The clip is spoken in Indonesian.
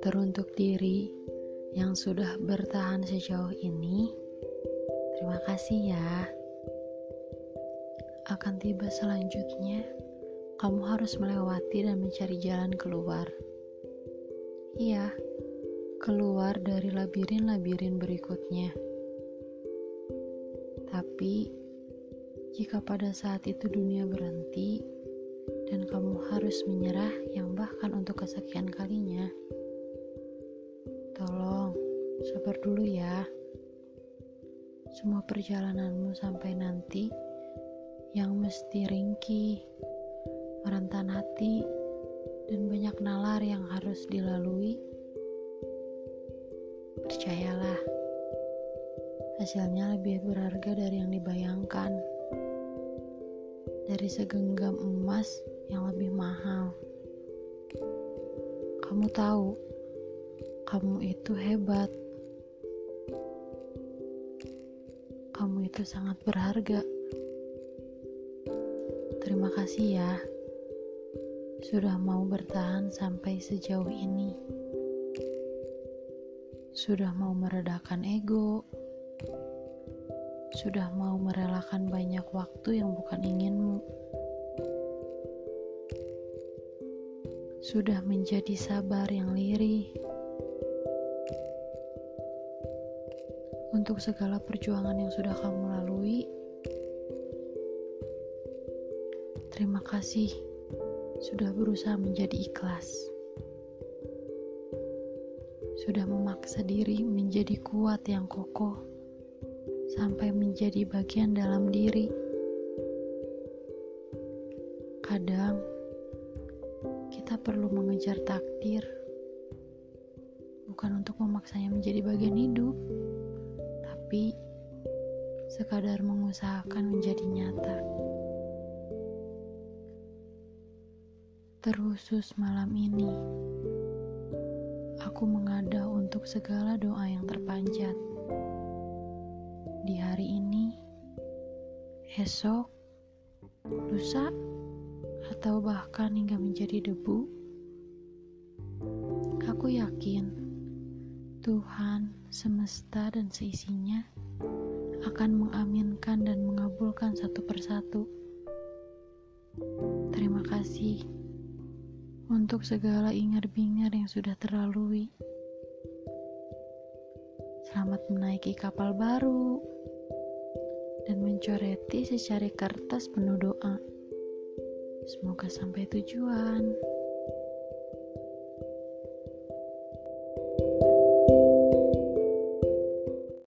Teruntuk diri yang sudah bertahan sejauh ini, terima kasih ya. Akan tiba selanjutnya, kamu harus melewati dan mencari jalan keluar. Iya, keluar dari labirin-labirin berikutnya. Tapi, jika pada saat itu dunia berhenti dan kamu harus menyerah yang bahkan untuk kesekian kalinya, Tolong, sabar dulu ya. Semua perjalananmu sampai nanti yang mesti ringkih, merentan hati, dan banyak nalar yang harus dilalui. Percayalah, hasilnya lebih berharga dari yang dibayangkan. Dari segenggam emas yang lebih mahal. Kamu tahu, kamu itu hebat. Kamu itu sangat berharga. Terima kasih ya, sudah mau bertahan sampai sejauh ini. Sudah mau meredakan ego, sudah mau merelakan banyak waktu yang bukan inginmu. Sudah menjadi sabar yang lirih untuk segala perjuangan yang sudah kamu lalui. Terima kasih sudah berusaha menjadi ikhlas. Sudah memaksa diri menjadi kuat yang kokoh sampai menjadi bagian dalam diri. Kadang kita perlu mengejar takdir bukan untuk memaksanya menjadi bagian hidup tapi sekadar mengusahakan menjadi nyata. Terusus malam ini, aku mengada untuk segala doa yang terpanjat. Di hari ini, esok, lusa, atau bahkan hingga menjadi debu, aku yakin Tuhan, semesta, dan seisinya akan mengaminkan dan mengabulkan satu persatu. Terima kasih untuk segala ingar-bingar yang sudah terlalui. Selamat menaiki kapal baru dan mencoreti secari kertas penuh doa. Semoga sampai tujuan.